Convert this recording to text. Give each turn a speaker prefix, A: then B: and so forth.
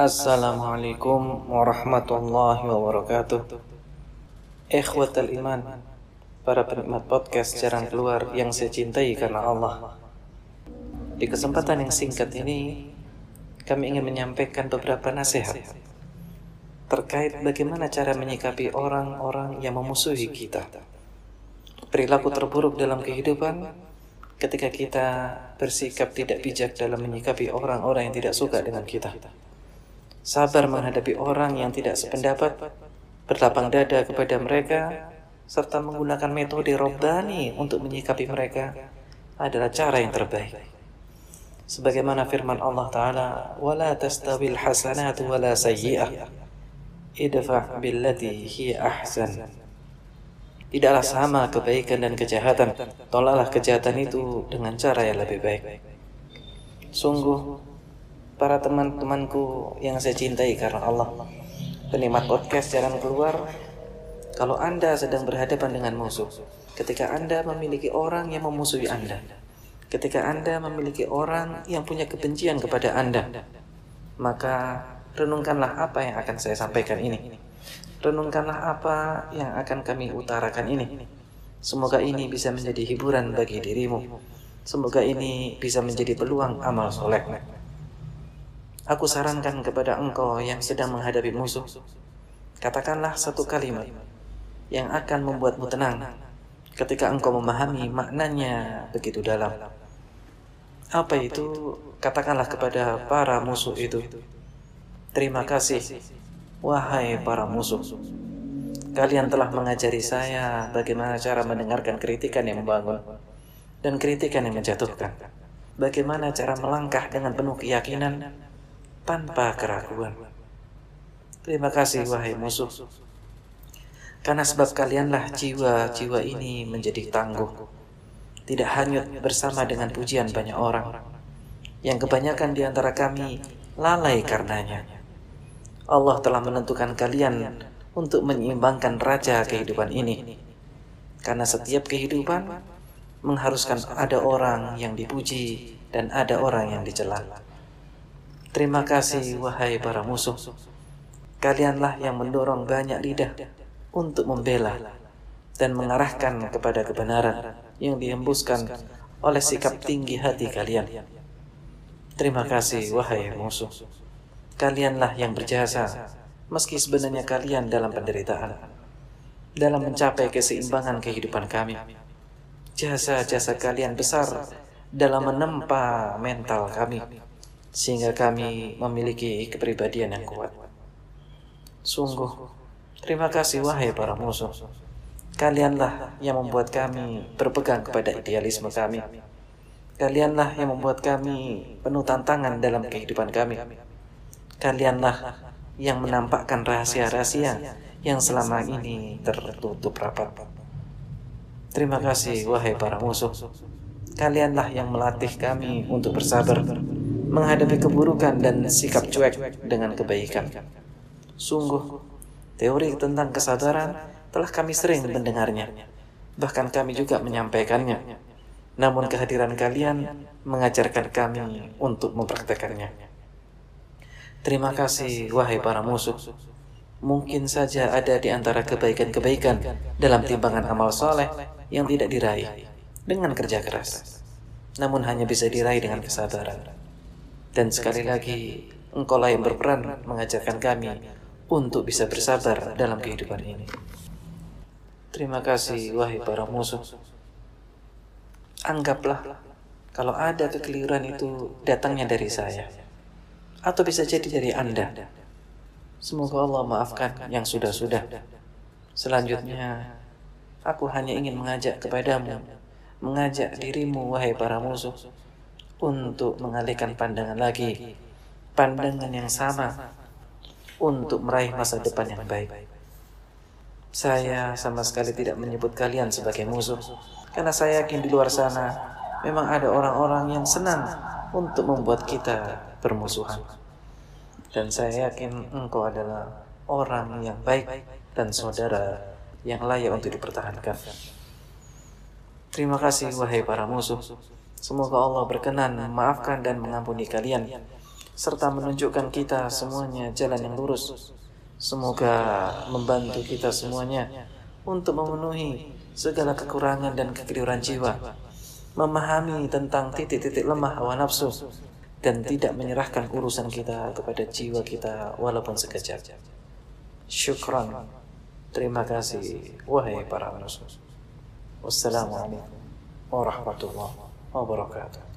A: Assalamualaikum warahmatullahi wabarakatuh. Ikhwatal iman Para penikmat podcast jarang keluar yang saya cintai karena Allah. Di kesempatan yang singkat ini Kami ingin menyampaikan beberapa nasihat Terkait bagaimana cara menyikapi orang-orang yang memusuhi kita. Perilaku terburuk dalam kehidupan Ketika kita bersikap tidak bijak dalam menyikapi orang-orang yang tidak suka dengan kita sabar menghadapi orang yang tidak sependapat, berlapang dada kepada mereka, serta menggunakan metode Robbani untuk menyikapi mereka adalah cara yang terbaik. Sebagaimana firman Allah Ta'ala, وَلَا تَسْتَوِي الْحَسَنَاتُ وَلَا سَيِّئَةُ idfa' billati hi ahsan. Tidaklah sama kebaikan dan kejahatan. Tolaklah kejahatan itu dengan cara yang lebih baik. Sungguh para teman-temanku yang saya cintai karena Allah. Penikmat podcast Jalan Keluar, kalau Anda sedang berhadapan dengan musuh, ketika Anda memiliki orang yang memusuhi Anda, ketika Anda memiliki orang yang punya kebencian kepada Anda, maka renungkanlah apa yang akan saya sampaikan ini. Renungkanlah apa yang akan kami utarakan ini. Semoga ini bisa menjadi hiburan bagi dirimu. Semoga ini bisa menjadi peluang amal soleh. Aku sarankan kepada engkau yang sedang menghadapi musuh, katakanlah satu kalimat yang akan membuatmu tenang ketika engkau memahami maknanya begitu dalam. Apa itu? Katakanlah kepada para musuh itu. Terima kasih, wahai para musuh. Kalian telah mengajari saya bagaimana cara mendengarkan kritikan yang membangun dan kritikan yang menjatuhkan. Bagaimana cara melangkah dengan penuh keyakinan tanpa keraguan. Terima kasih wahai musuh. Karena sebab kalianlah jiwa-jiwa ini menjadi tangguh. Tidak hanyut bersama dengan pujian banyak orang. Yang kebanyakan di antara kami lalai karenanya. Allah telah menentukan kalian untuk menyeimbangkan raja kehidupan ini. Karena setiap kehidupan mengharuskan ada orang yang dipuji dan ada orang yang dicela. Terima kasih wahai para musuh. Kalianlah yang mendorong banyak lidah untuk membela dan mengarahkan kepada kebenaran yang dihembuskan oleh sikap tinggi hati kalian. Terima kasih wahai musuh. Kalianlah yang berjasa meski sebenarnya kalian dalam penderitaan dalam mencapai keseimbangan kehidupan kami. Jasa-jasa kalian besar dalam menempa mental kami sehingga kami memiliki kepribadian yang kuat. Sungguh, terima kasih wahai para musuh. Kalianlah yang membuat kami berpegang kepada idealisme kami. Kalianlah yang membuat kami penuh tantangan dalam kehidupan kami. Kalianlah yang menampakkan rahasia-rahasia yang selama ini tertutup rapat. Terima kasih wahai para musuh. Kalianlah yang melatih kami untuk bersabar menghadapi keburukan dan sikap cuek dengan kebaikan. Sungguh, teori tentang kesadaran telah kami sering mendengarnya. Bahkan kami juga menyampaikannya. Namun kehadiran kalian mengajarkan kami untuk mempraktekannya. Terima kasih, wahai para musuh. Mungkin saja ada di antara kebaikan-kebaikan dalam timbangan amal soleh yang tidak diraih dengan kerja keras. Namun hanya bisa diraih dengan kesabaran. Dan sekali lagi, engkaulah yang berperan mengajarkan kami untuk bisa bersabar dalam kehidupan ini. Terima kasih, wahai para musuh. Anggaplah kalau ada kekeliruan itu datangnya dari saya, atau bisa jadi dari Anda. Semoga Allah maafkan yang sudah-sudah. Selanjutnya, aku hanya ingin mengajak kepadamu, mengajak dirimu, wahai para musuh, untuk mengalihkan pandangan lagi, pandangan yang sama untuk meraih masa depan yang baik. Saya sama sekali tidak menyebut kalian sebagai musuh, karena saya yakin di luar sana memang ada orang-orang yang senang untuk membuat kita bermusuhan. Dan saya yakin engkau adalah orang yang baik dan saudara yang layak untuk dipertahankan. Terima kasih wahai para musuh. Semoga Allah berkenan memaafkan dan mengampuni kalian. serta menunjukkan kita semuanya jalan yang lurus. Semoga membantu kita semuanya untuk memenuhi segala kekurangan dan kekeliruan jiwa, memahami tentang titik-titik lemah hawa nafsu, dan tidak menyerahkan urusan kita kepada jiwa kita walaupun sekejap. Syukran. Terima kasih wahai para manusia. Wassalamualaikum warahmatullahi wabarakatuh wabarakatuh.